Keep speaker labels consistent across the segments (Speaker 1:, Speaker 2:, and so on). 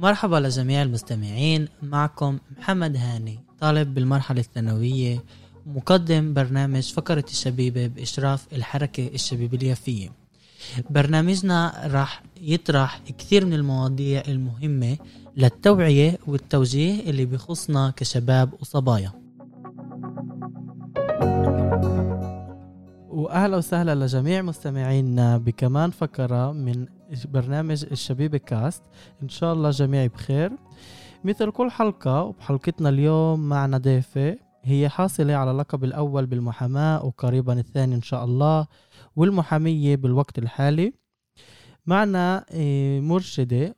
Speaker 1: مرحبا لجميع المستمعين معكم محمد هاني طالب بالمرحلة الثانوية مقدم برنامج فقرة الشبيبة بإشراف الحركة الشبيبة اليافية برنامجنا راح يطرح كثير من المواضيع المهمة للتوعية والتوجيه اللي بيخصنا كشباب وصبايا. وأهلا وسهلا لجميع مستمعينا بكمان فقرة من برنامج الشبيبه كاست. إن شاء الله جميع بخير. مثل كل حلقة وبحلقتنا اليوم معنا ضيفة هي حاصلة على اللقب الأول بالمحاماة وقريبا الثاني إن شاء الله والمحامية بالوقت الحالي. معنا آه، مرشدة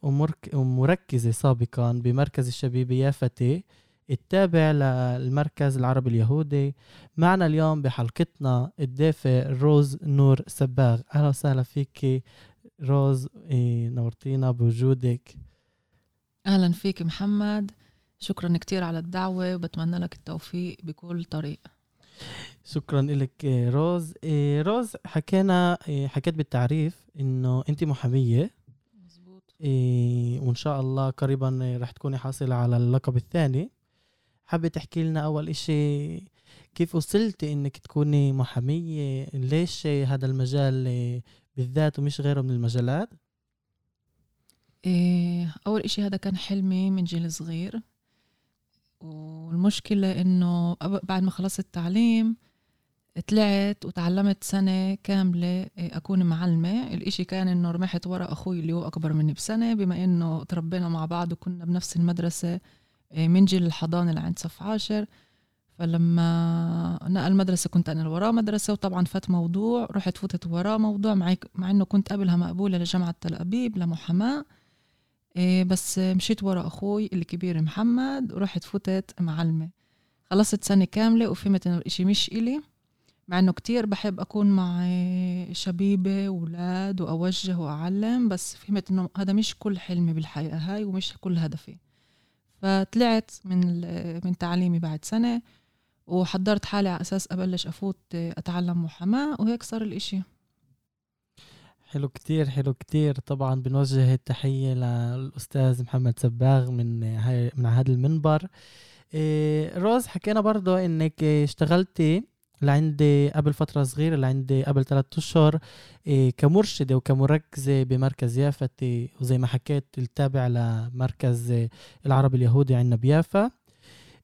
Speaker 1: ومركزة سابقا بمركز الشبيبة يافتي التابع للمركز العربي اليهودي. معنا اليوم بحلقتنا الضيفة روز نور سباغ. أهلا وسهلا فيك روز إيه، نورتينا بوجودك.
Speaker 2: أهلا فيك محمد. شكرا كتير على الدعوة وبتمنى لك التوفيق بكل طريق
Speaker 1: شكرا لك روز. إيه، روز حكينا إيه، حكيت بالتعريف إنه انت محامية. مزبوط وإن شاء الله قريبا رح تكوني حاصلة على اللقب الثاني. حابة تحكي لنا أول إشي كيف وصلتي إنك تكوني محامية؟ ليش هذا المجال بالذات ومش غيره من المجالات؟
Speaker 2: إيه أول إشي هذا كان حلمي من جيل صغير. والمشكلة إنه بعد ما خلصت التعليم طلعت وتعلمت سنة كاملة إيه، أكون معلمة. الإشي كان إنه رمحت ورا أخوي اللي هو أكبر مني بسنة بما إنه تربينا مع بعض وكنا بنفس المدرسة. من جيل الحضانة لعند صف عاشر. فلما نقل مدرسة كنت أنا وراه مدرسة وطبعا فات موضوع رحت فوتت وراه موضوع مع, مع إنه كنت قبلها مقبولة لجامعة تل أبيب لمحاماة. إيه بس مشيت ورا أخوي الكبير محمد ورحت فوتت معلمة. خلصت سنة كاملة وفهمت إنه الإشي مش إلي. مع إنه كتير بحب أكون مع شبيبة وأولاد وأوجه وأعلم بس فهمت إنه هذا مش كل حلمي بالحياة هاي ومش كل هدفي. فطلعت من من تعليمي بعد سنة وحضرت حالي على أساس أبلش أفوت أتعلم محاماة وهيك صار الإشي.
Speaker 1: حلو كتير حلو كتير. طبعا بنوجه التحية للأستاذ محمد سباغ من هاي من هذا المنبر. إيه روز حكينا برضو إنك اشتغلتي لعندي قبل فترة صغيرة لعندي قبل ثلاثة أشهر إيه كمرشدة وكمركزة بمركز يافا وزي ما حكيت التابع لمركز العربي اليهودي عندنا بيافا.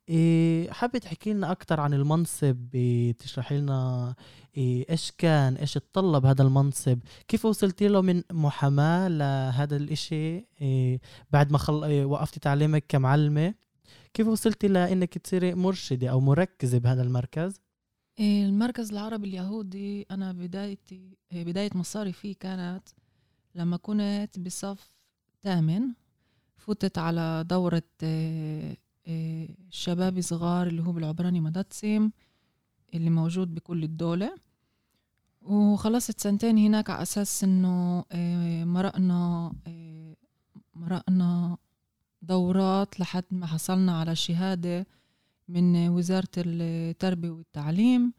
Speaker 1: إيه حابة تحكي لنا أكثر عن المنصب؟ تشرحي لنا إيه إيش كان إيش تطلب هذا المنصب؟ كيف وصلتي له من محاماة لهذا الإشي؟ بعد ما خل... وقفتي تعليمك كمعلمة. كيف وصلتي لإنك تصيري مرشدة أو مركزة بهذا المركز؟
Speaker 2: المركز العربي اليهودي أنا بدايتي بداية مصاري فيه كانت لما كنت بصف ثامن فتت على دورة شباب صغار اللي هو بالعبراني مدتسم اللي موجود بكل الدولة. وخلصت سنتين هناك على أساس إنه مرقنا مرقنا دورات لحد ما حصلنا على شهادة من وزارة التربية والتعليم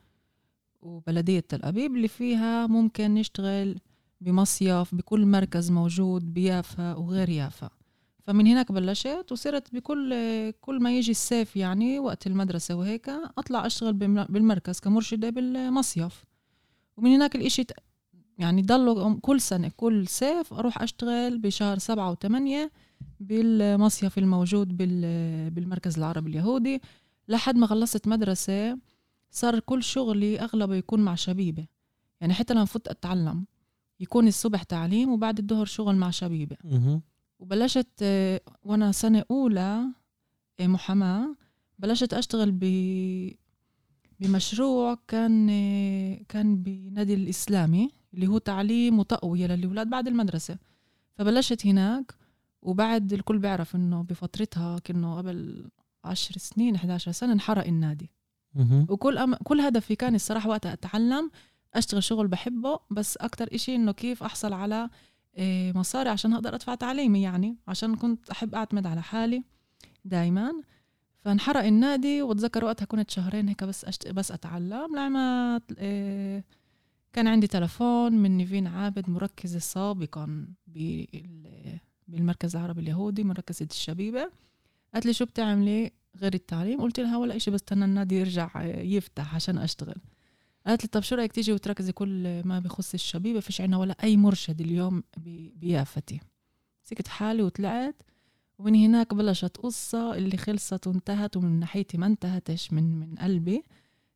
Speaker 2: وبلدية تل أبيب اللي فيها ممكن نشتغل بمصيف بكل مركز موجود بيافا وغير يافا. فمن هناك بلشت وصرت بكل كل ما يجي الصيف يعني وقت المدرسة وهيك أطلع أشتغل بالمركز كمرشدة بالمصيف. ومن هناك الإشي يعني ضلوا كل سنة كل صيف أروح أشتغل بشهر سبعة وثمانية بالمصيف الموجود بالمركز العربي اليهودي. لحد ما خلصت مدرسة صار كل شغلي أغلبه يكون مع شبيبة. يعني حتى لما فوت أتعلم يكون الصبح تعليم وبعد الظهر شغل مع شبيبة. وبلشت آه، وأنا سنة أولى آه، محاماة بلشت أشتغل ب بمشروع كان آه، كان بنادي الإسلامي اللي هو تعليم وتقوية للأولاد بعد المدرسة. فبلشت هناك وبعد الكل بيعرف إنه بفترتها كأنه قبل عشر سنين 11 سنة انحرق النادي. وكل أم... كل هدفي كان الصراحة وقتها أتعلم أشتغل شغل بحبه بس أكتر إشي إنه كيف أحصل على إيه، مصاري عشان أقدر أدفع تعليمي يعني عشان كنت أحب أعتمد على حالي دايما. فانحرق النادي وأتذكر وقتها كنت شهرين هيك بس أشت... بس أتعلم. لما إيه كان عندي تلفون من نيفين عابد مركزة سابقا بال- بالمركز العربي اليهودي مركزة الشبيبة. قالت لي شو بتعملي غير التعليم؟ قلت لها ولا إشي بستنى النادي يرجع يفتح عشان أشتغل. قالت لي طب شو رأيك تيجي وتركزي كل ما بخص الشبيبة؟ فيش عنا ولا أي مرشد اليوم بيافتي. مسكت حالي وطلعت ومن هناك بلشت قصة اللي خلصت وانتهت ومن ناحيتي ما انتهتش من من قلبي.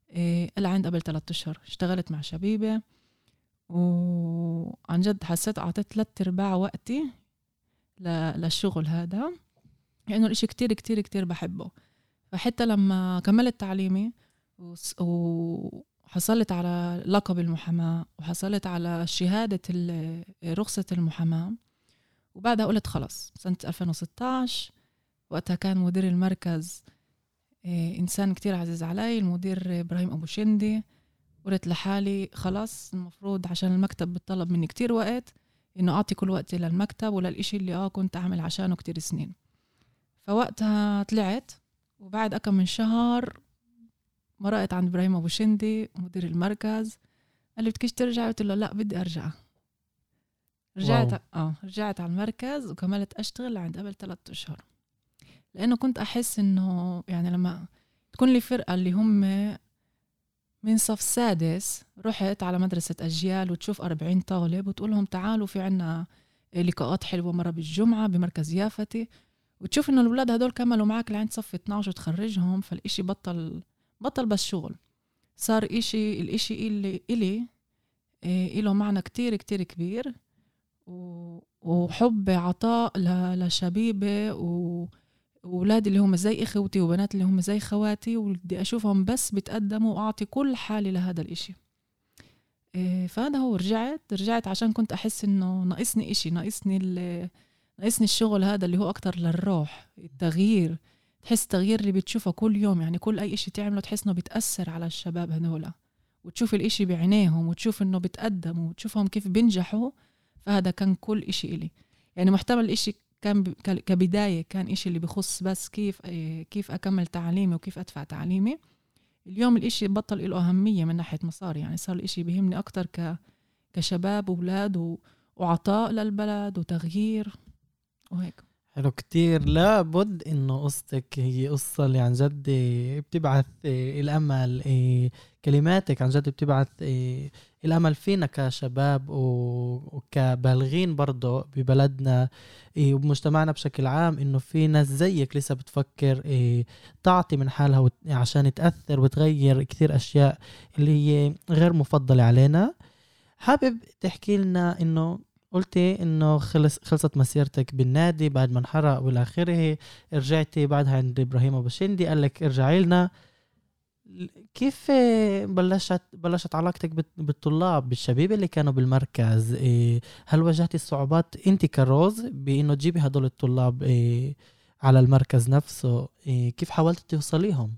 Speaker 2: إيه لعند قبل ثلاثة أشهر. اشتغلت مع شبيبة وعن جد حسيت أعطيت ثلاث أرباع وقتي للشغل هذا. لأنه الإشي كتير كتير كتير بحبه. فحتى لما كملت تعليمي وحصلت على لقب المحاماة وحصلت على شهادة رخصة المحاماة وبعدها قلت خلص سنة 2016 وقتها كان مدير المركز إيه، إنسان كتير عزيز علي المدير إبراهيم أبو شندي. قلت لحالي خلاص المفروض عشان المكتب بتطلب مني كتير وقت إنه أعطي كل وقتي للمكتب وللإشي اللي آه كنت أعمل عشانه كتير سنين. فوقتها طلعت وبعد أكم من شهر مرقت عند إبراهيم أبو شندي مدير المركز قال لي بدكيش ترجعي قلت له لا بدي أرجع. رجعت
Speaker 1: واو.
Speaker 2: آه رجعت على المركز وكملت أشتغل عند قبل ثلاثة أشهر. لأنه كنت أحس إنه يعني لما تكون لي فرقة اللي هم من صف سادس رحت على مدرسة أجيال وتشوف 40 طالب وتقول لهم تعالوا في عنا لقاءات حلوة مرة بالجمعة بمركز يافتي. وتشوف إنه الأولاد هدول كملوا معك لعند صف 12 وتخرجهم فالإشي بطل بطل بس شغل. صار إشي الإشي اللي إلي إيه إله معنى كتير كتير كبير. و- وحب عطاء ل- لشبيبة و- وأولادي اللي هم زي إخوتي وبنات اللي هم زي خواتي وبدي أشوفهم بس بتقدموا وأعطي كل حالي لهذا الإشي. إيه، فهذا هو رجعت رجعت عشان كنت أحس إنه ناقصني إشي ناقصني ال- ناقصني الشغل هذا اللي هو أكتر للروح التغيير. تحس التغيير اللي بتشوفه كل يوم يعني كل أي إشي تعمله تحس إنه بتأثر على الشباب هذولا وتشوف الإشي بعينيهم وتشوف إنه بتقدموا وتشوفهم كيف بينجحوا فهذا كان كل إشي إلي. يعني محتمل الإشي كان كبداية كان إشي اللي بخص بس كيف إيه، كيف أكمل تعليمي وكيف أدفع تعليمي. اليوم الإشي بطل له أهمية من ناحية مصاري يعني صار الإشي بيهمني أكتر ك كشباب وأولاد و... وعطاء للبلد وتغيير. وهيك.
Speaker 1: حلو. كتير لابد إنه قصتك هي قصة اللي عن جد بتبعث إيه، الأمل إيه، كلماتك عن جد بتبعث إيه، الأمل فينا كشباب وكبالغين برضه ببلدنا وبمجتمعنا بشكل عام إنه في ناس زيك لسه بتفكر تعطي من حالها عشان تأثر وتغير كثير أشياء اللي هي غير مفضلة علينا. حابب تحكي لنا إنه قلتي إنه خلص خلصت مسيرتك بالنادي بعد ما انحرق والى اخره رجعتي بعدها عند إبراهيم ابو شندي قال لك ارجعي لنا. كيف بلشت بلشت علاقتك بالطلاب بالشبيبه اللي كانوا بالمركز؟ إيه، هل واجهتي الصعوبات أنت كروز بإنه تجيبي هدول الطلاب إيه، على المركز نفسه؟ إيه، كيف حاولتي توصليهم؟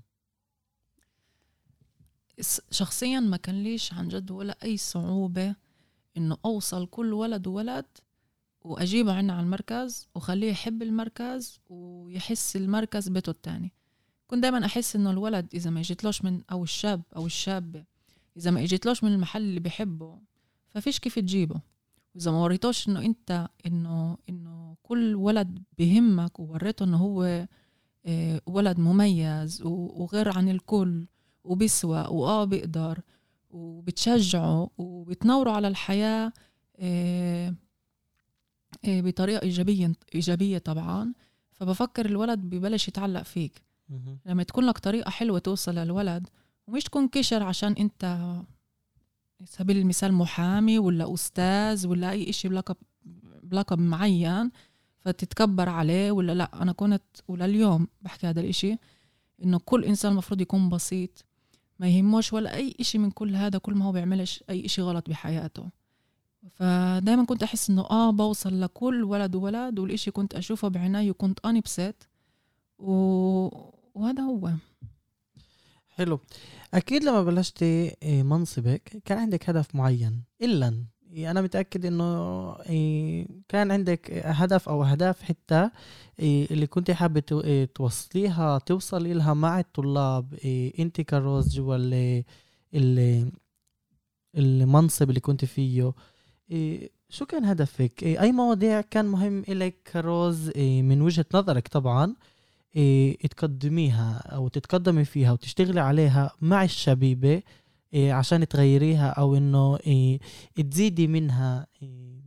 Speaker 2: شخصيا ما كان ليش عن جد ولا أي صعوبة. إنه أوصل كل ولد وولد وأجيبه عنا على المركز وخليه يحب المركز ويحس المركز بيته التاني. كنت دايما أحس إنه الولد إذا ما يجيتلوش من أو الشاب أو الشابة إذا ما يجيتلوش من المحل اللي بيحبه ففيش كيف تجيبه. وإذا ما وريتوش إنه أنت إنه إنه كل ولد بهمك ووريته إنه هو آه، ولد مميز وغير عن الكل وبيسوى وآه بيقدر وبتشجعه وبتنوره على الحياة آه، آه، بطريقة إيجابية إيجابية طبعا. فبفكر الولد ببلش يتعلق فيك. لما تكون لك طريقة حلوة توصل للولد ومش تكون كشر عشان أنت على سبيل المثال محامي ولا أستاذ ولا أي إشي بلقب بلقب معين فتتكبر عليه ولا لأ. أنا كنت ولليوم بحكي هذا الإشي إنه كل إنسان المفروض يكون بسيط. ما يهموش ولا أي إشي من كل هذا كل ما هو بيعملش أي إشي غلط بحياته. فدايما كنت أحس إنه آه بوصل لكل ولد وولد والإشي كنت أشوفه بعيني وكنت أنبسط و... وهذا هو.
Speaker 1: حلو. أكيد لما بلشتي إيه، منصبك كان عندك هدف معين إيه، أنا متأكد إنه إيه، كان عندك هدف أو أهداف حتى إيه، اللي كنت حابة تو- إيه، توصليها توصلي لها مع الطلاب إيه، أنت كروز جوا ال- ال- المنصب اللي كنت فيه. إيه شو كان هدفك؟ إيه أي مواضيع كان مهم إلك كروز؟ إيه من وجهة نظرك طبعا إيه تقدميها أو تتقدمي فيها وتشتغلي عليها مع الشبيبة. إيه عشان تغيريها أو إنه إيه تزيدي منها. إيه.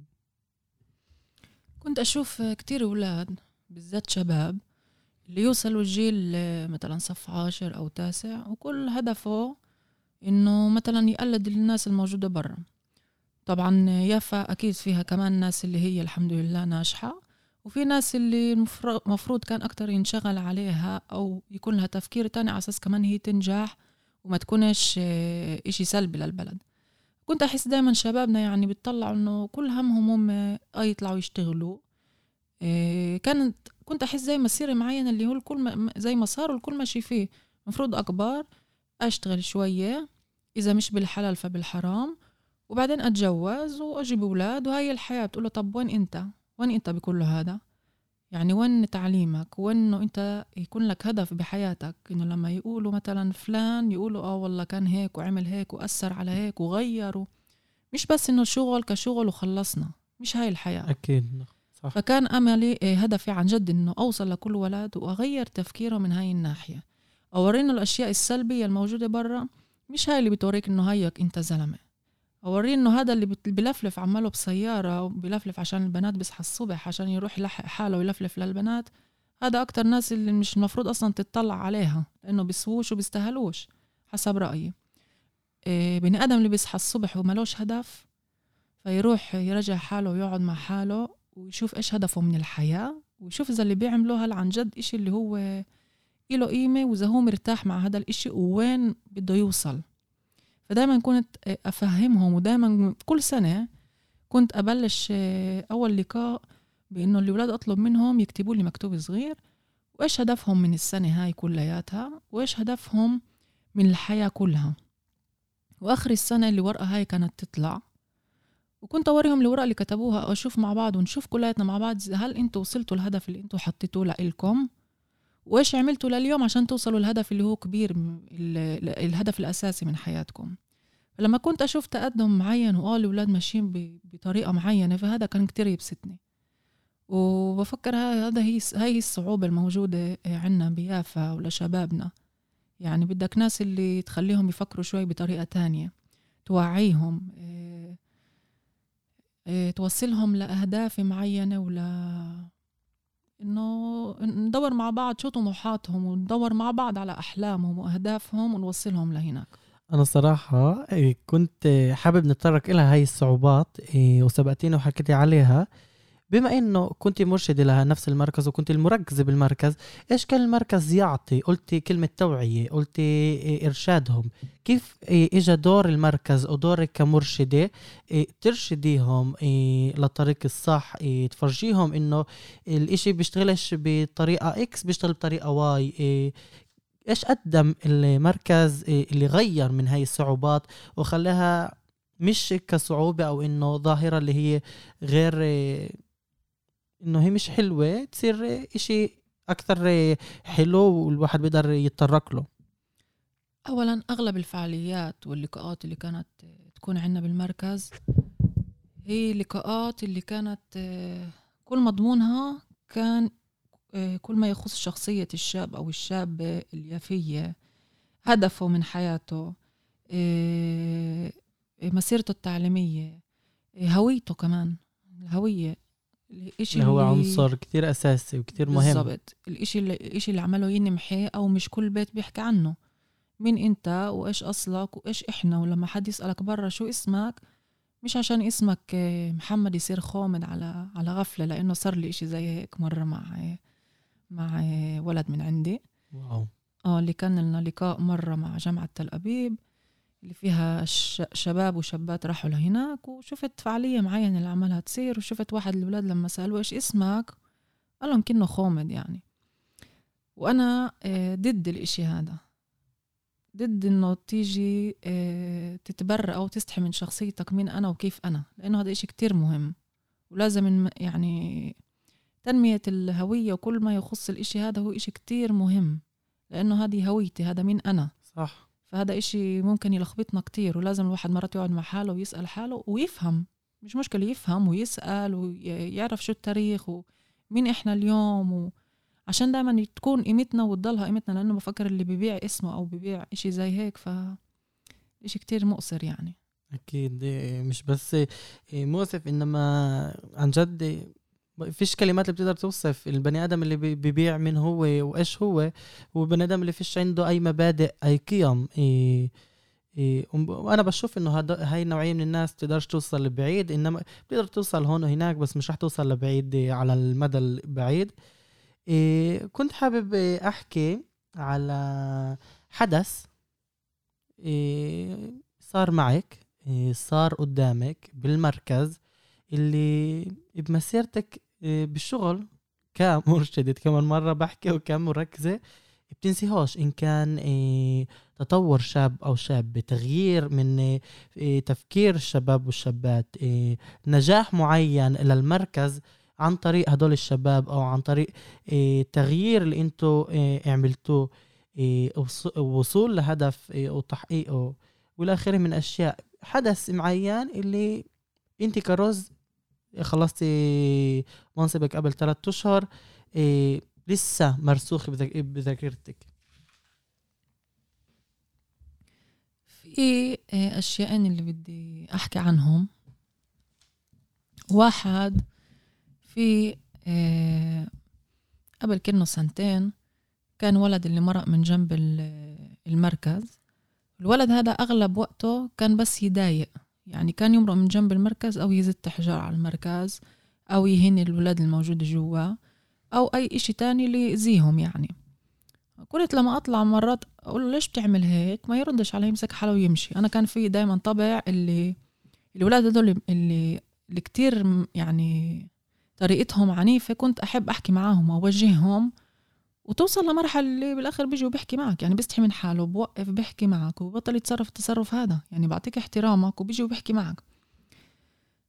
Speaker 2: كنت أشوف كتير أولاد بالذات شباب اللي يوصلوا الجيل مثلا صف عاشر أو تاسع وكل هدفه إنه مثلا يقلد الناس الموجودة برا. طبعا يافا أكيد فيها كمان ناس اللي هي الحمد لله ناجحة وفي ناس اللي المفروض كان أكتر ينشغل عليها أو يكون لها تفكير تاني على أساس كمان هي تنجح. وما تكونش إشي سلبي للبلد. كنت أحس دايما شبابنا يعني بتطلعوا إنه كل همهم هم آه يطلعوا يشتغلوا. إيه كانت كنت أحس زي مسيرة معينة اللي هو الكل ما زي مسار والكل ماشي فيه. المفروض أكبر أشتغل شوية. إذا مش بالحلال فبالحرام. وبعدين أتجوز وأجيب أولاد. وهي الحياة. بتقول له طب وين أنت؟ وين أنت بكل هذا؟ يعني وين تعليمك؟ وين إنه أنت يكون لك هدف بحياتك؟ إنه لما يقولوا مثلا فلان يقولوا آه والله كان هيك وعمل هيك وأثر على هيك وغيروا. مش بس إنه شغل كشغل وخلصنا مش هاي الحياة.
Speaker 1: أكيد
Speaker 2: صح. فكان أملي إيه، هدفي عن جد إنه أوصل لكل ولد وأغير تفكيره من هاي الناحية. أورينه الأشياء السلبية الموجودة برا مش هاي اللي بتوريك إنه هيك أنت زلمة. أوريه إنه هذا اللي بلفلف عماله بسيارة وبلفلف عشان البنات بيصحى الصبح عشان يروح يلحق حاله ويلفلف للبنات. هذا أكتر ناس اللي مش المفروض أصلا تطلع عليها لأنه بيسووش وبيستهلوش حسب رأيي. إيه بني آدم اللي بيصحى الصبح وملوش هدف فيروح يرجع حاله ويقعد مع حاله ويشوف إيش هدفه من الحياة ويشوف إذا اللي بيعمله هل عن جد إشي اللي هو إله قيمة وإذا هو مرتاح مع هذا الإشي ووين بده يوصل. فدايما كنت أفهمهم ودايما كل سنة كنت أبلش أول لقاء بإنه الأولاد أطلب منهم يكتبوا لي مكتوب صغير وإيش هدفهم من السنة هاي كلياتها؟ وإيش هدفهم من الحياة كلها؟ وآخر السنة اللي ورقة هاي كانت تطلع. وكنت أوريهم الورقة اللي كتبوها أشوف مع بعض ونشوف كلياتنا مع بعض هل أنتوا وصلتوا الهدف اللي أنتوا حطيتوه لإلكم؟ وايش عملتوا لليوم عشان توصلوا الهدف اللي هو كبير الهدف الأساسي من حياتكم. فلما كنت أشوف تقدم معين وآه الأولاد ماشيين بطريقة معينة فهذا كان كتير يبسطني. وبفكر هذا هي هي الصعوبة الموجودة عنا بيافا ولشبابنا يعني بدك ناس اللي تخليهم يفكروا شوي بطريقة تانية. توعيهم إيه إيه توصلهم لأهداف معينة ولا إنه ندور مع بعض شو طموحاتهم وندور مع بعض على أحلامهم وأهدافهم ونوصلهم لهناك.
Speaker 1: أنا صراحة إيه، كنت حابب نتطرق لها هاي الصعوبات إيه، وسبقتيني وحكيتي عليها. بما إنه كنت مرشدة لنفس المركز وكنت المركزة بالمركز إيش كان المركز يعطي؟ قلتي كلمة توعية إيه، إرشادهم. كيف إيه، اجى دور المركز أو دورك كمرشدة؟ إيه، ترشديهم للطريق الصح تفرجيهم إنه الإشي بيشتغلش بطريقة X بيشتغل بطريقة Y إيش قدم المركز اللي غير من هاي الصعوبات وخلاها مش كصعوبة أو إنه ظاهرة اللي هي غير إنه هي مش حلوة تصير إشي أكثر حلو والواحد بيقدر يتطرق له.
Speaker 2: اولا أغلب الفعاليات واللقاءات اللي كانت تكون عندنا بالمركز هي لقاءات اللي كانت كل مضمونها كان كل ما يخص شخصية الشاب أو الشابة اليافية هدفه من حياته مسيرته التعليمية هويته كمان الهوية.
Speaker 1: الإشي اللي هو عنصر كتير أساسي وكتير مهم.
Speaker 2: بالضبط. الإشي اللي الإشي اللي عمله ينمحي أو مش كل بيت بيحكي عنه. مين أنت وإيش أصلك وإيش إحنا؟ ولما حد يسألك برا شو اسمك مش عشان اسمك محمد يصير خامد على على غفلة لأنه صار لي إشي زي هيك مرة مع مع ولد من عندي.
Speaker 1: واو.
Speaker 2: آه اللي كان لنا لقاء مرة مع جامعة تل أبيب. اللي فيها شباب وشابات راحوا لهناك وشفت فعالية معينة اللي عملها تصير وشفت واحد الولاد لما سألوه إيش اسمك؟ قال لهم كأنه خامد يعني. وأنا آه، ضد الإشي هذا. ضد إنه تيجي آه، تتبرأ أو تستحي من شخصيتك مين أنا وكيف أنا لأنه هذا إشي كتير مهم. ولازم يعني تنمية الهوية وكل ما يخص الإشي هذا هو إشي كتير مهم لأنه هذه هويتي هذا مين أنا.
Speaker 1: صح.
Speaker 2: فهذا إشي ممكن يلخبطنا كتير ولازم الواحد مرات يقعد مع حاله ويسأل حاله ويفهم. مش مشكلة يفهم ويسأل ويعرف شو التاريخ ومين إحنا اليوم و... عشان دائما تكون قيمتنا وتضلها قيمتنا لأنه بفكر اللي ببيع اسمه أو ببيع إشي زي هيك ف إشي كتير مؤثر يعني.
Speaker 1: أكيد مش بس مؤسف إنما عن جد فيش كلمات اللي بتقدر توصف البني آدم اللي بيبيع من هو وإيش هو والبني آدم اللي فيش عنده أي مبادئ أي قيم إيه إيه وأنا بشوف إنه هاي النوعية من الناس بتقدرش توصل لبعيد إنما بتقدر توصل هون وهناك بس مش رح توصل لبعيد على المدى البعيد. إيه كنت حابب أحكي على حدث إيه صار معك إيه صار قدامك بالمركز اللي بمسيرتك بالشغل كمرشدة كمان مرة بحكي وكمركزة بتنسيهاش. إن كان إيه، تطور شاب أو شاب بتغيير من إيه، تفكير الشباب والشابات نجاح معين للمركز عن طريق هدول الشباب أو عن طريق تغيير اللي إنتو عملتوه وصول لهدف وتحقيقه والآخر من أشياء. حدث معين اللي إنت كروز خلصتي منصبك قبل ثلاثة أشهر إيه لسه مرسوخ بذاكرتك.
Speaker 2: في إيه، اشياء اللي بدي أحكي عنهم. واحد في إيه قبل كأنه سنتين كان ولد اللي مرق من جنب المركز. الولد هذا أغلب وقته كان بس يضايق. يعني كان يمرق من جنب المركز أو يزت حجار على المركز أو يهين الولاد الموجودة جوا أو أي إشي تاني اللي يأذيهم يعني. كنت لما أطلع مرات أقول له ليش بتعمل هيك؟ ما يردش علي يمسك حاله ويمشي. أنا كان في دايما طبع اللي الولاد هدول اللي اللي كتير يعني طريقتهم عنيفة كنت أحب أحكي معاهم وأوجههم وتوصل لمرحلة اللي بالآخر بيجي وبيحكي معك يعني بيستحي من حاله بوقف بيحكي معك وبطل يتصرف التصرف هذا يعني بعطيك احترامك وبيجي وبيحكي معك.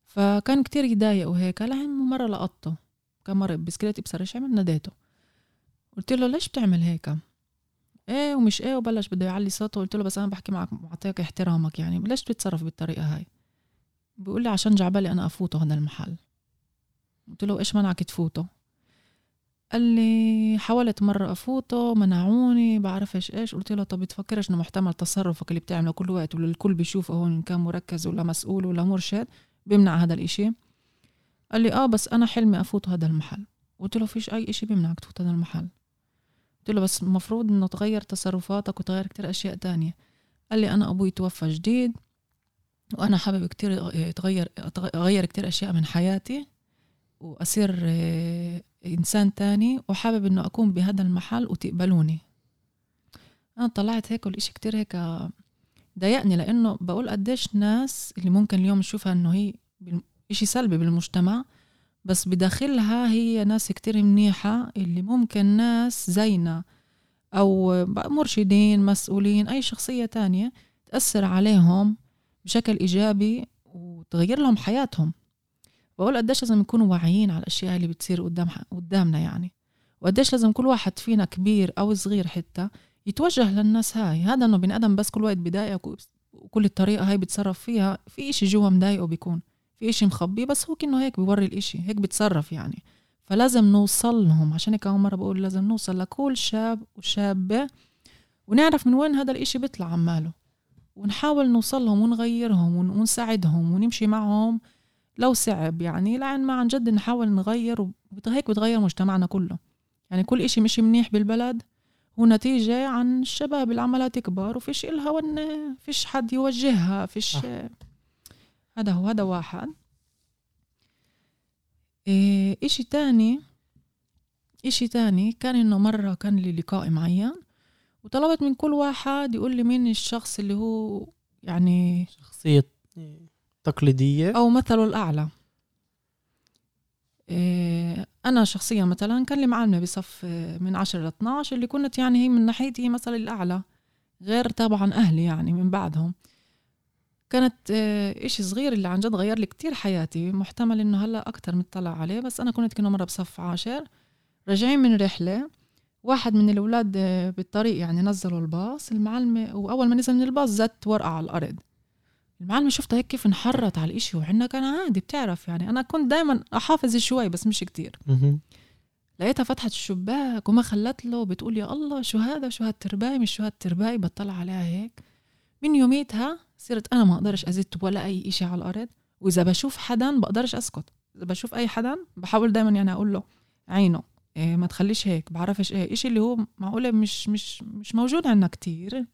Speaker 2: فكان كتير يضايق وهيك لحين مرة لقطته كان مرة بسكليتي بسرش عمل ناديته. قلت له ليش بتعمل هيك؟ إيه ومش إيه وبلش بده يعلي صوته. قلت له بس أنا بحكي معك بعطيك احترامك يعني ليش بتتصرف بالطريقة هاي؟ بيقول لي عشان جعبالي أنا أفوته هذا المحل. قلت له إيش منعك تفوته؟ قال لي حاولت مرة أفوته منعوني بعرفش إيش. قلت له طب بتفكرش إنه محتمل تصرفك اللي بتعمله كل وقت والكل بيشوفه هون إن كان مركز ولا مسؤول ولا مرشد بيمنع هذا الإشي. قال لي آه بس أنا حلمي أفوت هذا المحل. قلت له فيش أي إشي بيمنعك تفوت هذا المحل. قلت له بس المفروض إنه تغير تصرفاتك وتغير كتير أشياء تانية. قال لي أنا أبوي توفى جديد وأنا حابب كتير تغير أغير كتير أشياء من حياتي وأصير آه، إنسان تاني وحابب إنه أكون بهذا المحل وتقبلوني. أنا طلعت هيك والإشي كتير هيك ضايقني لأنه بقول قديش ناس اللي ممكن اليوم نشوفها إنه هي إشي سلبي بالمجتمع بس بداخلها هي ناس كتير منيحة اللي ممكن ناس زينا أو مرشدين مسؤولين أي شخصية تانية تأثر عليهم بشكل إيجابي وتغير لهم حياتهم. بقول قديش لازم نكونوا واعيين على الأشياء اللي بتصير قدام قدامنا يعني. وقديش لازم كل واحد فينا كبير أو صغير حتى يتوجه للناس هاي. هذا إنه بني آدم بس كل وقت بضايقك وكل الطريقة هاي بتصرف فيها. في إشي جوا مضايقه بيكون. في إشي مخبي بس هو كأنه هيك بيوري الإشي هيك بتصرف يعني. فلازم نوصل لهم. عشان هيك أول مرة بقول لازم نوصل لكل شاب وشابة ونعرف من وين هذا الإشي بيطلع عماله. ونحاول نوصل لهم ونغيرهم ونساعدهم ونمشي معهم. لو صعب يعني لعن ما عن جد نحاول نغير وهيك بتغير مجتمعنا كله. يعني كل إشي مش منيح بالبلد هو نتيجة عن الشباب اللي عمالة تكبر وفيش إلها ون فيش حد يوجهها فيش آه. هذا هو هذا واحد. إيه إشي تاني إشي تاني كان إنه مرة كان لي لقاء معين وطلبت من كل واحد يقول لي مين الشخص اللي هو يعني
Speaker 1: شخصية. تقليدية؟
Speaker 2: أو مثله الأعلى. إيه أنا شخصيا مثلا كان لي معلمة بصف من عشرة ل 12 اللي كنت يعني هي من ناحيتي مثلا الأعلى غير طبعا أهلي يعني من بعدهم. كانت إيه، إشي صغير اللي عن جد غير لي كتير حياتي محتمل إنه هلأ أكتر مطلع عليه بس أنا كنت كنا مرة بصف عاشر راجعين من رحلة واحد من الأولاد بالطريق يعني نزلوا الباص المعلمة وأول ما نزل من الباص زت ورقة على الأرض. المعلمة شفتها هيك كيف انحرت على الإشي وعنا كان عادي بتعرف يعني. أنا كنت دايما أحافظ شوي بس مش كتير. لقيتها فتحت الشباك وما خلت له بتقول يا الله شو هذا؟ شو هالترباي مش شو هالترباي بطلع عليها هيك. من يوميتها صرت أنا ما أقدرش ازت ولا أي إشي على الأرض. وإذا بشوف حدا بقدرش أسكت. إذا بشوف أي حدا بحاول دائما يعني أقول له عينه إيه ما تخليش هيك بعرفش إيه. إشي اللي هو معقولة مش مش مش موجود عندنا كتير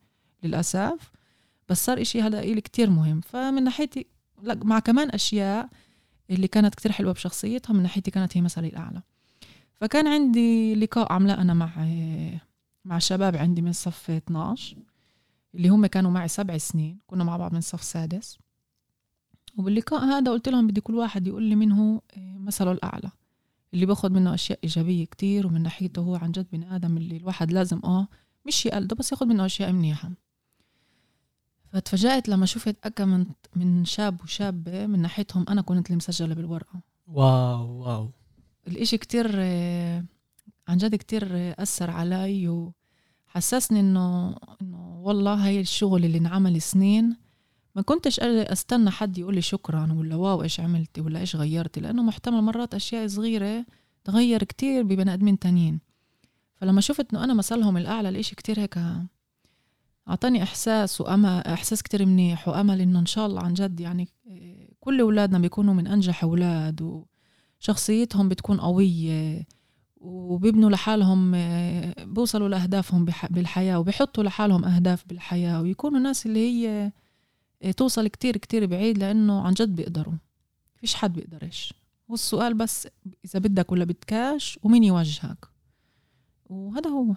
Speaker 2: للأسف. بس صار إشي هذا إلي كتير مهم. فمن ناحيتي مع كمان أشياء اللي كانت كتير حلوة بشخصيتها من ناحيتي كانت هي مثلي الأعلى. فكان عندي لقاء عاملاه أنا مع مع شباب عندي من صف 12 اللي هم كانوا معي سبع سنين كنا مع بعض من صف سادس. وباللقاء هذا قلت لهم بدي كل واحد يقول لي من هو مثله الأعلى. اللي باخد منه أشياء إيجابية كتير ومن ناحيته هو عن جد بني آدم اللي الواحد لازم آه مش يقلده بس ياخد منه أشياء منيحة. فتفاجأت لما شفت أكا من من شاب وشابة من ناحيتهم أنا كنت اللي مسجلة بالورقة.
Speaker 1: واو واو.
Speaker 2: الإشي كتير آه، عن جد كتير أثر علي وحسسني إنه إنه والله هاي الشغل اللي انعمل سنين ما كنتش أستنى حد يقول لي شكرا ولا واو إيش عملتي ولا إيش غيرتي لأنه محتمل مرات أشياء صغيرة تغير كتير ببني آدمين تانيين. فلما شفت إنه أنا مثلهم الأعلى الإشي كتير هيك أعطاني إحساس وأمل إحساس كتير منيح وأمل إنه إن شاء الله عن جد يعني كل أولادنا بيكونوا من أنجح أولاد وشخصيتهم بتكون قوية وبيبنوا لحالهم بوصلوا لأهدافهم بالحياة وبيحطوا لحالهم أهداف بالحياة ويكونوا ناس اللي هي توصل كتير كتير بعيد لأنه عن جد بيقدروا. فيش حد بيقدرش والسؤال بس إذا بدك ولا بدكاش ومين يوجهك وهذا هو.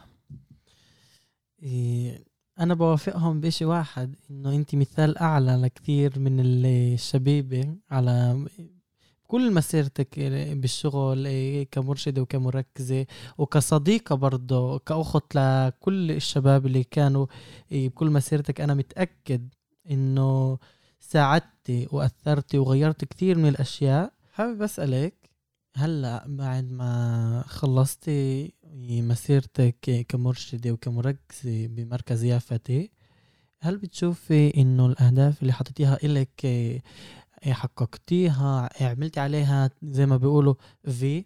Speaker 1: إيه أنا بوافقهم بشي واحد إنه أنت مثال أعلى لكثير من الشبيبة على كل مسيرتك بالشغل كمرشدة وكمركزة وكصديقة برضه كأخت لكل الشباب اللي كانوا إيه، بكل مسيرتك. أنا متأكد إنه ساعدتي واثرتي وغيرت كثير من الأشياء. حابب أسألك هلا بعد ما خلصتي مسيرتك كمرشدة وكمركزة بمركز يافتي هل بتشوفي إنه الأهداف اللي حطيتيها إلك حققتيها عملتي عليها زي ما بيقولوا في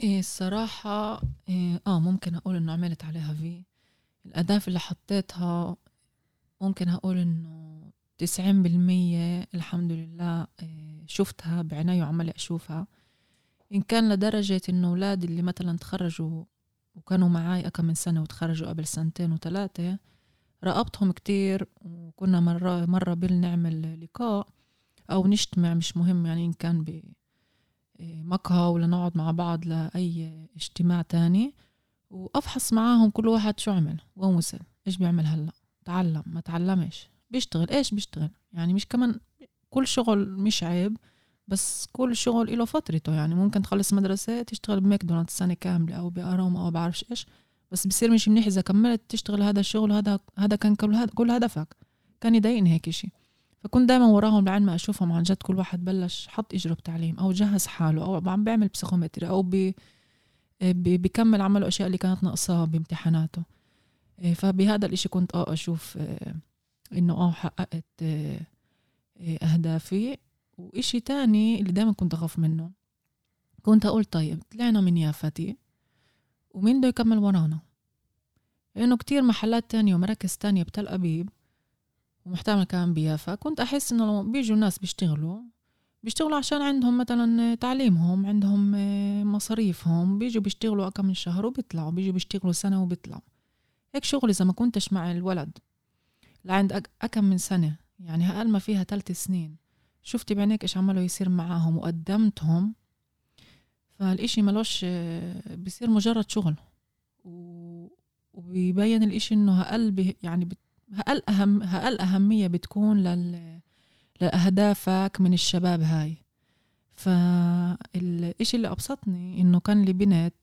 Speaker 2: إيه الصراحة إيه آه ممكن أقول إنه عملت عليها في الأهداف اللي حطيتها ممكن أقول إنه تسعين بالمية الحمد لله آه، شفتها بعناية وعمالي أشوفها. إن كان لدرجة إنه أولادي اللي مثلا تخرجوا وكانوا معي أكم من سنة وتخرجوا قبل سنتين وثلاثة راقبتهم كتير وكنا مرة مرة بنعمل لقاء أو نجتمع مش مهم يعني إن كان بمقهى آه، ولا نقعد مع بعض لأي اجتماع تاني. وأفحص معاهم كل واحد شو عمل وين وصل إيش بيعمل هلأ؟ تعلم ما تعلمش. بيشتغل. إيش بيشتغل؟ يعني مش كمان كل شغل مش عيب بس كل شغل له فترته. يعني ممكن تخلص مدرسة تشتغل بماكدونالدز سنة كاملة أو بأروما أو بعرفش إيش بس بصير مش منيح إذا كملت تشتغل هذا الشغل هذا هذا كان كل هدفك. كان يضايقني هيك إشي. فكنت دائما وراهم لعين ما أشوفهم. عن جد كل واحد بلش حط إجره بتعليم أو جهز حاله أو عم بيعمل بسيكومتري أو بي بكمل عمل الاشياء اللي كانت ناقصاه بامتحاناته. إيه، فبهذا الإشي كنت آه أشوف آه، إنه آه حققت آه، أهدافي. وإشي تاني اللي دايما كنت أخاف منه. كنت أقول طيب طلعنا من يافتي ومين بده يكمل ورانا؟ لأنه كتير محلات تانية ومراكز تانية بتل أبيب ومحتمل كمان بيافا. كنت أحس إنه بيجوا ناس بيشتغلوا بيشتغلوا عشان عندهم مثلا تعليمهم عندهم آه، مصاريفهم. بيجوا بيشتغلوا كم من شهر وبيطلعوا. بيجوا بيشتغلوا سنة وبيطلعوا. هيك شغل إذا ما كنتش مع الولد. لعند أكم من سنة يعني أقل ما فيها ثلاث سنين شفتي بعينيك إيش عملوا يصير معاهم وقدمتهم. فالإشي ملوش بصير مجرد شغل. وبيبين الإشي إنه هقل يعني هقل أهم هقل أهمية بتكون لل لأهدافك من الشباب هاي. فالإشي اللي أبسطني إنه كان لي بنت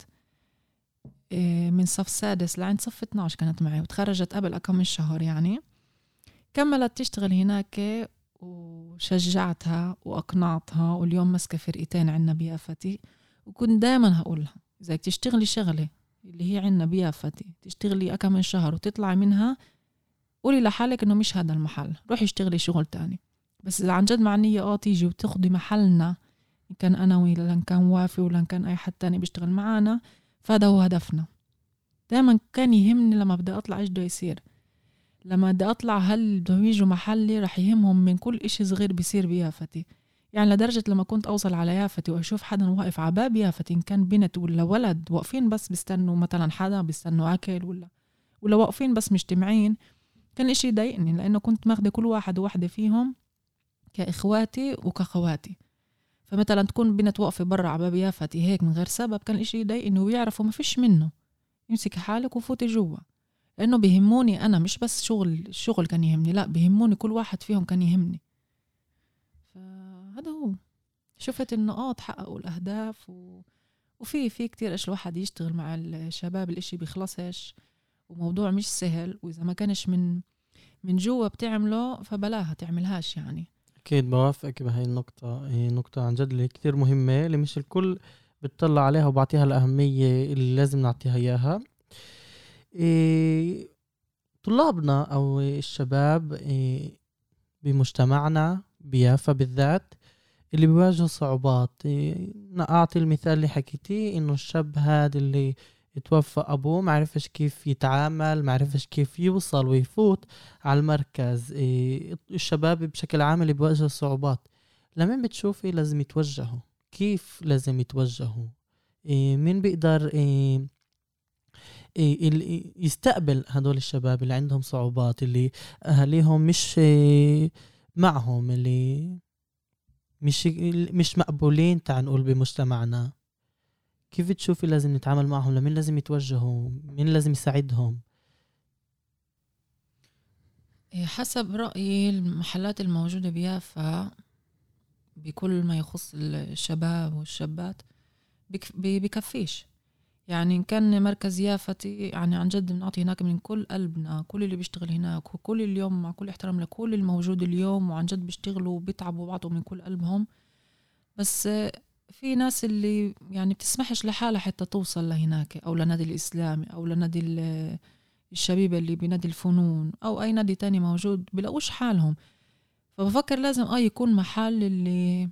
Speaker 2: آه، من صف سادس لعند صف 12 كانت معي وتخرجت قبل كم من شهر يعني. كملت تشتغل هناك وشجعتها وأقنعتها واليوم ماسكة فرقتين عنا بيافتي وكنت دايما هقولها إذا بدك تشتغلي شغلة اللي هي عنا بيافتي تشتغلي أكم من شهر وتطلعي منها قولي لحالك إنه مش هذا المحل روحي اشتغلي شغل تاني. بس إذا عن جد معنية آه تيجي وتاخدي محلنا إن كان أنا ولا إن كان وافي ولا إن كان أي حد تاني بيشتغل معنا فهذا هو هدفنا. دائما كان يهمني لما بدي أطلع إيش بده يصير. لما بدي أطلع هل بدهم يجوا محلي؟ رح يهمهم من كل إشي صغير بيصير بيافتي يعني لدرجة لما كنت أوصل على يافتي وأشوف حدا واقف على باب يافتي إن كان بنت ولا ولد واقفين بس بيستنوا مثلا حدا بيستنوا أكل ولا ولا واقفين بس مجتمعين كان إشي يضايقني لأنه كنت ماخدة كل واحد وواحدة فيهم كإخواتي وكخواتي. فمثلا تكون بنت واقفة برا على باب يافتي هيك من غير سبب كان إشي يضايقني ويعرفوا ما فيش منه. امسكي حالك وفوتي جوا. لأنه بيهموني أنا مش بس شغل الشغل كان يهمني لا بيهموني كل واحد فيهم كان يهمني. فهذا هو. شفت إنه آه تحققوا الأهداف و... وفي في كتير إيش الواحد يشتغل مع الشباب الإشي بيخلصش وموضوع مش سهل وإذا ما كانش من من جوا بتعمله فبلاها تعملهاش يعني.
Speaker 1: أكيد بوافقك بهاي النقطة. هي نقطة عن جد اللي كتير مهمة اللي مش الكل بتطلع عليها وبعطيها الأهمية اللي لازم نعطيها إياها. طلابنا أو الشباب إيه بمجتمعنا بيافا بالذات اللي بيواجهوا صعوبات. إيه أعطي المثال اللي حكيتيه إنه الشاب هذا اللي توفى أبوه معرفش كيف يتعامل معرفش كيف يوصل ويفوت على المركز. إيه الشباب بشكل عام اللي بيواجهوا صعوبات لمين بتشوفي لازم يتوجهوا؟ كيف لازم يتوجهوا؟ إيه مين بيقدر إيه إيه يستقبل هدول الشباب اللي عندهم صعوبات اللي أهاليهم مش إيه معهم اللي مش مش مقبولين تعال نقول بمجتمعنا. كيف تشوفي لازم نتعامل معهم؟ لمين لازم يتوجهوا؟ مين لازم يساعدهم؟
Speaker 2: إيه، حسب رأيي المحلات الموجودة بيافا بكل ما يخص الشباب والشابات بكفيش. يعني إن كان مركز يافتي يعني عن جد بنعطي هناك من كل قلبنا كل اللي بيشتغل هناك وكل اليوم مع كل احترام لكل الموجود اليوم وعن جد بيشتغلوا وبيتعبوا بعضهم من كل قلبهم. بس في ناس اللي يعني بتسمحش لحالها حتى توصل لهناك أو لنادي الإسلامي أو لنادي الشبيبة اللي بنادي الفنون أو أي نادي تاني موجود بلاقوش حالهم. فبفكر لازم آه يكون محل اللي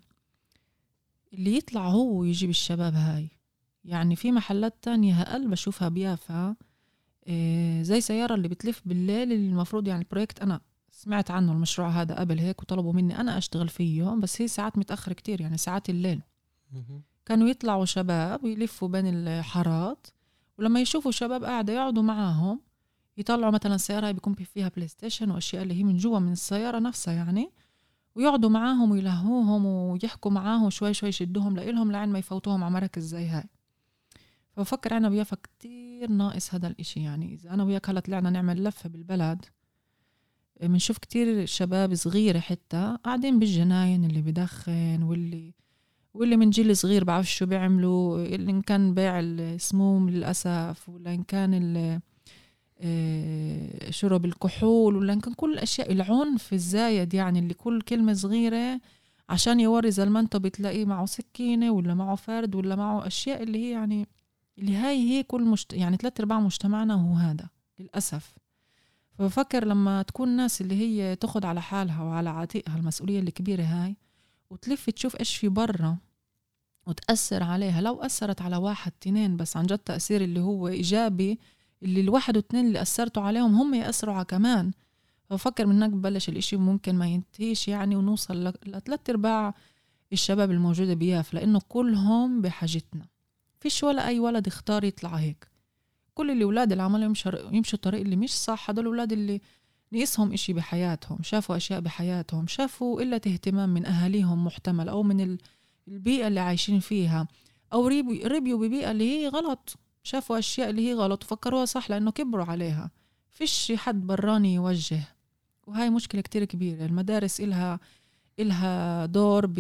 Speaker 2: اللي يطلع هو ويجيب الشباب هاي. يعني في محلات تانية هقل بشوفها بيافا. إيه زي سيارة اللي بتلف بالليل اللي المفروض يعني ال project أنا سمعت عنه المشروع هذا قبل هيك وطلبوا مني أنا أشتغل فيه بس هي ساعات متأخر كتير يعني ساعات الليل. كانوا يطلعوا شباب يلفوا بين الحارات ولما يشوفوا شباب قاعدة يقعدوا معاهم يطلعوا مثلا سيارة بيكون فيها PlayStation وأشياء اللي هي من جوا من السيارة نفسها يعني ويقعدوا معاهم ويلهوهم ويحكوا معاهم شوي شوي يشدوهم لإلهم لعين ما يفوتوهم على مراكز زي هاي. فبفكر أنا وياك كتير ناقص هذا الإشي. يعني إذا أنا وياك هلا طلعنا نعمل لفة بالبلد بنشوف كتير شباب صغيرة حتى قاعدين بالجناين اللي بدخن واللي واللي من جيل صغير بعرف شو بيعملوا. اللي إن كان بيع السموم للأسف ولا إن كان آه، شرب الكحول ولا إن كان كل الأشياء العنف الزايد يعني اللي كل كلمة صغيرة عشان يوري زلمنته بتلاقيه معه سكينة ولا معه فرد ولا معه أشياء اللي هي يعني اللي هاي هي كل مشت... يعني ثلاث أرباع مجتمعنا هو هذا للأسف. فبفكر لما تكون الناس اللي هي تاخد على حالها وعلى عاتقها المسؤولية الكبيرة هاي وتلف تشوف إيش في برا وتأثر عليها. لو أثرت على واحد تنين بس عن جد تأثير اللي هو إيجابي اللي الواحد واثنين اللي أثرتوا عليهم هم يأثروا على كمان. ففكر من هناك ببلش الإشي ممكن ما ينتهيش يعني ونوصل لثلاث أرباع الشباب الموجودة بياف لأنه كلهم بحاجتنا. فيش ولا أي ولد اختار يطلع هيك. كل الأولاد اللي عملوا يمشوا الطريق اللي مش صح. هدول الأولاد اللي نقصهم إشي بحياتهم شافوا أشياء بحياتهم شافوا قلة اهتمام من أهاليهم محتمل أو من البيئة اللي عايشين فيها. أو ربيوا ببيئة اللي هي غلط. شافوا أشياء اللي هي غلط وفكروها صح لأنه كبروا عليها. فيش حد براني يوجه. وهاي مشكلة كتير كبيرة. المدارس إلها إلها دور ب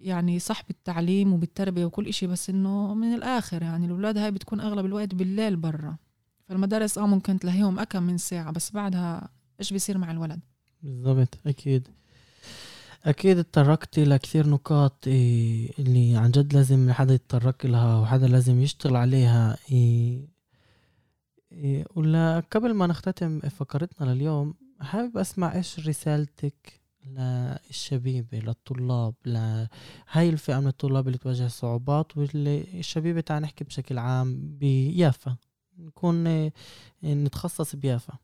Speaker 2: يعني صح بالتعليم وبالتربية وكل إشي بس إنه من الآخر يعني الأولاد هاي بتكون أغلب الوقت بالليل برا. فالمدارس آه ممكن تلاقيهم أكم من ساعة بس بعدها إيش بيصير مع الولد؟
Speaker 1: بالضبط أكيد. أكيد اتطرقت لكثير نقاط إيه اللي عن جد لازم حدا يتطرق لها وحدا لازم يشتغل عليها إيه إيه ولا قبل ما نختتم فقرتنا لليوم حابب أسمع إيش رسالتك للشبيبة للطلاب لهاي الفئة من الطلاب اللي تواجه صعوبات واللي الشبيبة تعال نحكي بشكل عام بيافا نكون نتخصص بيافا.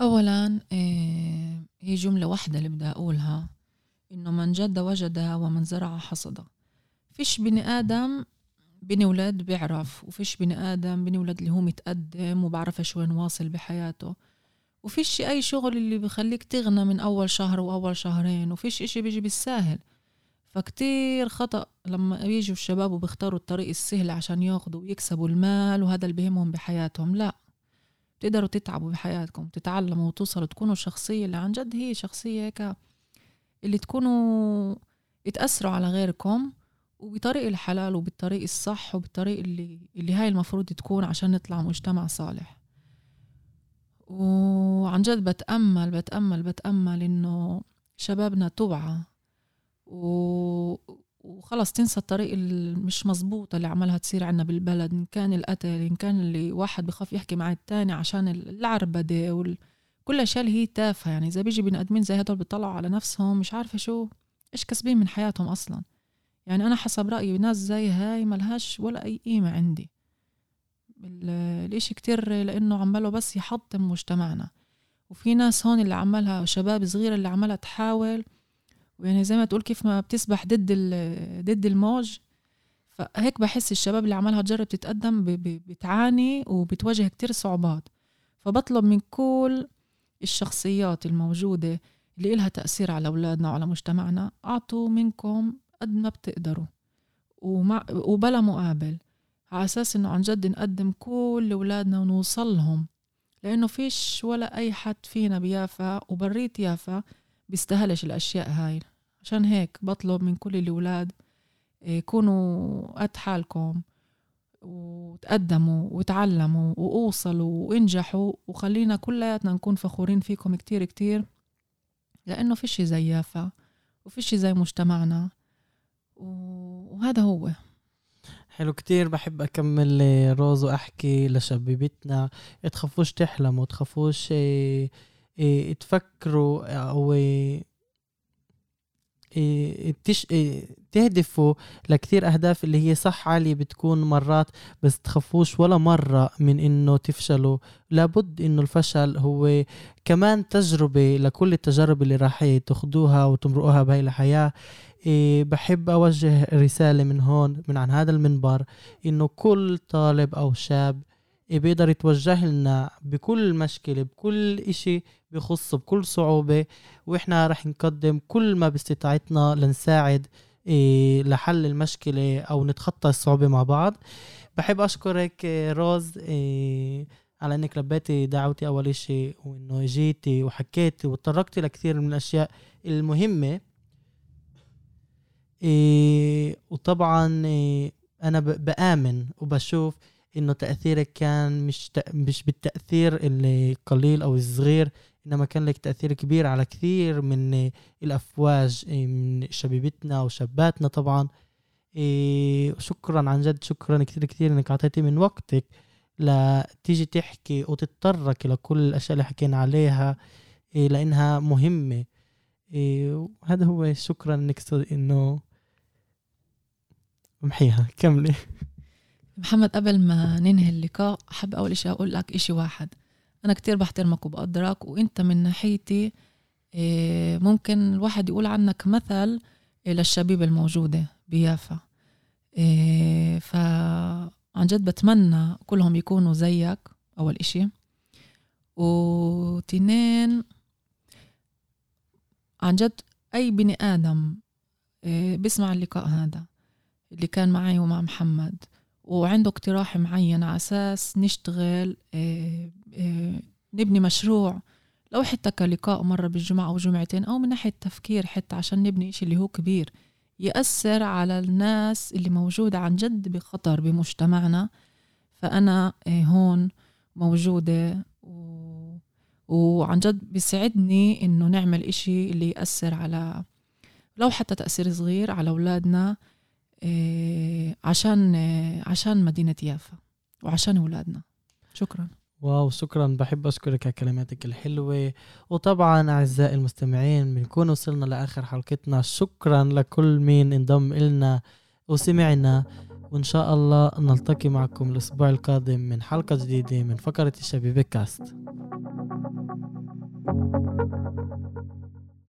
Speaker 2: أولا إيه، هي جملة واحدة اللي بدي أقولها إنه من جد وجد ومن زرع حصد. فيش بني آدم بني ولاد بيعرف وفيش بني آدم بني ولاد اللي هو متقدم وبعرفش وين واصل بحياته. وفيش أي شغل اللي بخليك تغنى من أول شهر وأول شهرين وفيش إشي بيجي بالساهل. فكتير خطأ لما بيجوا الشباب وبيختاروا الطريق السهل عشان ياخدوا ويكسبوا المال وهذا اللي بهمهم بحياتهم. لا بتقدروا تتعبوا بحياتكم تتعلموا وتوصلوا تكونوا الشخصية اللي عن جد هي شخصية هيك اللي تكونوا يتأثروا على غيركم وبطريق الحلال وبالطريق الصح وبالطريق اللي اللي هاي المفروض تكون عشان نطلع مجتمع صالح. وعن جد بتأمل بتأمل بتأمل إنه شبابنا توعى و... وخلص تنسى الطريق المش مزبوطة اللي عملها تصير عنا بالبلد إن كان القتل إن كان اللي واحد بخاف يحكي مع التاني عشان العربدة وال... كل الأشياء اللي هي تافهة. يعني إذا بيجي بني آدمين زي هدول بيطلعوا على نفسهم مش عارفة شو إيش كسبين من حياتهم أصلا؟ يعني أنا حسب رأيي ناس زي هاي ملهاش ولا أي قيمة عندي. الإشي كتير لأنه عماله بس يحطم مجتمعنا. وفي ناس هون اللي عملها شباب صغير اللي عمالها تحاول. ويعني زي ما تقول كيف ما بتسبح ضد ضد الموج فهيك بحس الشباب اللي عمالها تجرب تتقدم بتعاني وبتواجه كتير صعوبات. فبطلب من كل الشخصيات الموجودة اللي إلها تأثير على أولادنا وعلى مجتمعنا أعطوا منكم قد ما بتقدروا. ومع وبلا مقابل. على أساس إنه عن جد نقدم كل أولادنا ونوصلهم لأنه فيش ولا أي حد فينا بيافا وبريت يافا بيستاهلش الأشياء هاي. عشان هيك بطلب من كل الأولاد إيه، كونوا قد حالكم وتقدموا وتعلموا وأوصلوا وانجحوا. وخلينا كلياتنا نكون فخورين فيكم كتير كتير لأنه فيش زي يافا وفيش زي مجتمعنا. وهذا هو.
Speaker 1: حلو كتير بحب أكمل روز وأحكي لشبيبتنا. تخافوش تحلموا تخافوش إيه إيه تفكروا أو إيه تش... تهدفوا لكثير أهداف اللي هي صح عالية بتكون مرات بس تخافوش ولا مرة من إنه تفشلوا. لابد إنه الفشل هو كمان تجربة لكل التجارب اللي راح تاخدوها وتمرقوها بهاي الحياة. بحب أوجه رسالة من هون من عن هذا المنبر إنه كل طالب أو شاب بيقدر يتوجه لنا بكل مشكلة بكل إشي بخصه بكل صعوبة وإحنا رح نقدم كل ما باستطاعتنا لنساعد إيه لحل المشكلة أو نتخطى الصعوبة مع بعض. بحب أشكرك روز إيه على إنك لبيتي دعوتي أول إشي وإنه جيتي وحكيتي وتطرقتي لكثير من الأشياء المهمة. إيه وطبعا إيه أنا بآمن وبشوف إنه تأثيرك كان مش مش بالتأثير القليل أو الصغير إنما كان لك تأثير كبير على كثير من الأفواج إيه، من شبيبتنا وشاباتنا طبعا. إيه شكرا عن جد شكرا كثير كثير إنك اعطيتي من وقتك لتيجي تحكي وتتطرق لكل الأشياء اللي حكينا عليها إيه لأنها مهمة. إيه هذا هو شكرا إنك إنه محيها. كملي.
Speaker 2: محمد قبل ما ننهي اللقاء حاب أول إشي أقول لك إشي واحد. أنا كتير بحترمك وبقدرك وإنت من ناحيتي إيه، ممكن الواحد يقول عنك مثل للشبيبة الموجودة بيافا. إيه، فعن جد بتمنى كلهم يكونوا زيك أول إشي. وتنين عن جد أي بني آدم إيه، بيسمع اللقاء هذا. اللي كان معي ومع محمد. وعنده اقتراح معين على أساس نشتغل آه، آه، نبني مشروع. لو حتى كلقاء مرة بالجمعة أو جمعتين أو من ناحية تفكير حتى عشان نبني إشي اللي هو كبير يأثر على الناس اللي موجودة عن جد بخطر بمجتمعنا. فأنا آه، هون موجودة وعن جد بيسعدني إنه نعمل إشي اللي يأثر على لو حتى تأثير صغير على أولادنا. عشان إيه عشان مدينة يافا وعشان أولادنا. شكرا.
Speaker 1: واو شكرا. بحب أشكرك على كلماتك الحلوة. وطبعا أعزائي المستمعين بنكون وصلنا لآخر حلقتنا. شكرا لكل مين انضم إلنا وسمعنا. وإن شاء الله نلتقي معكم الأسبوع القادم من حلقة جديدة من فقرة الشبيبة كاست. thank you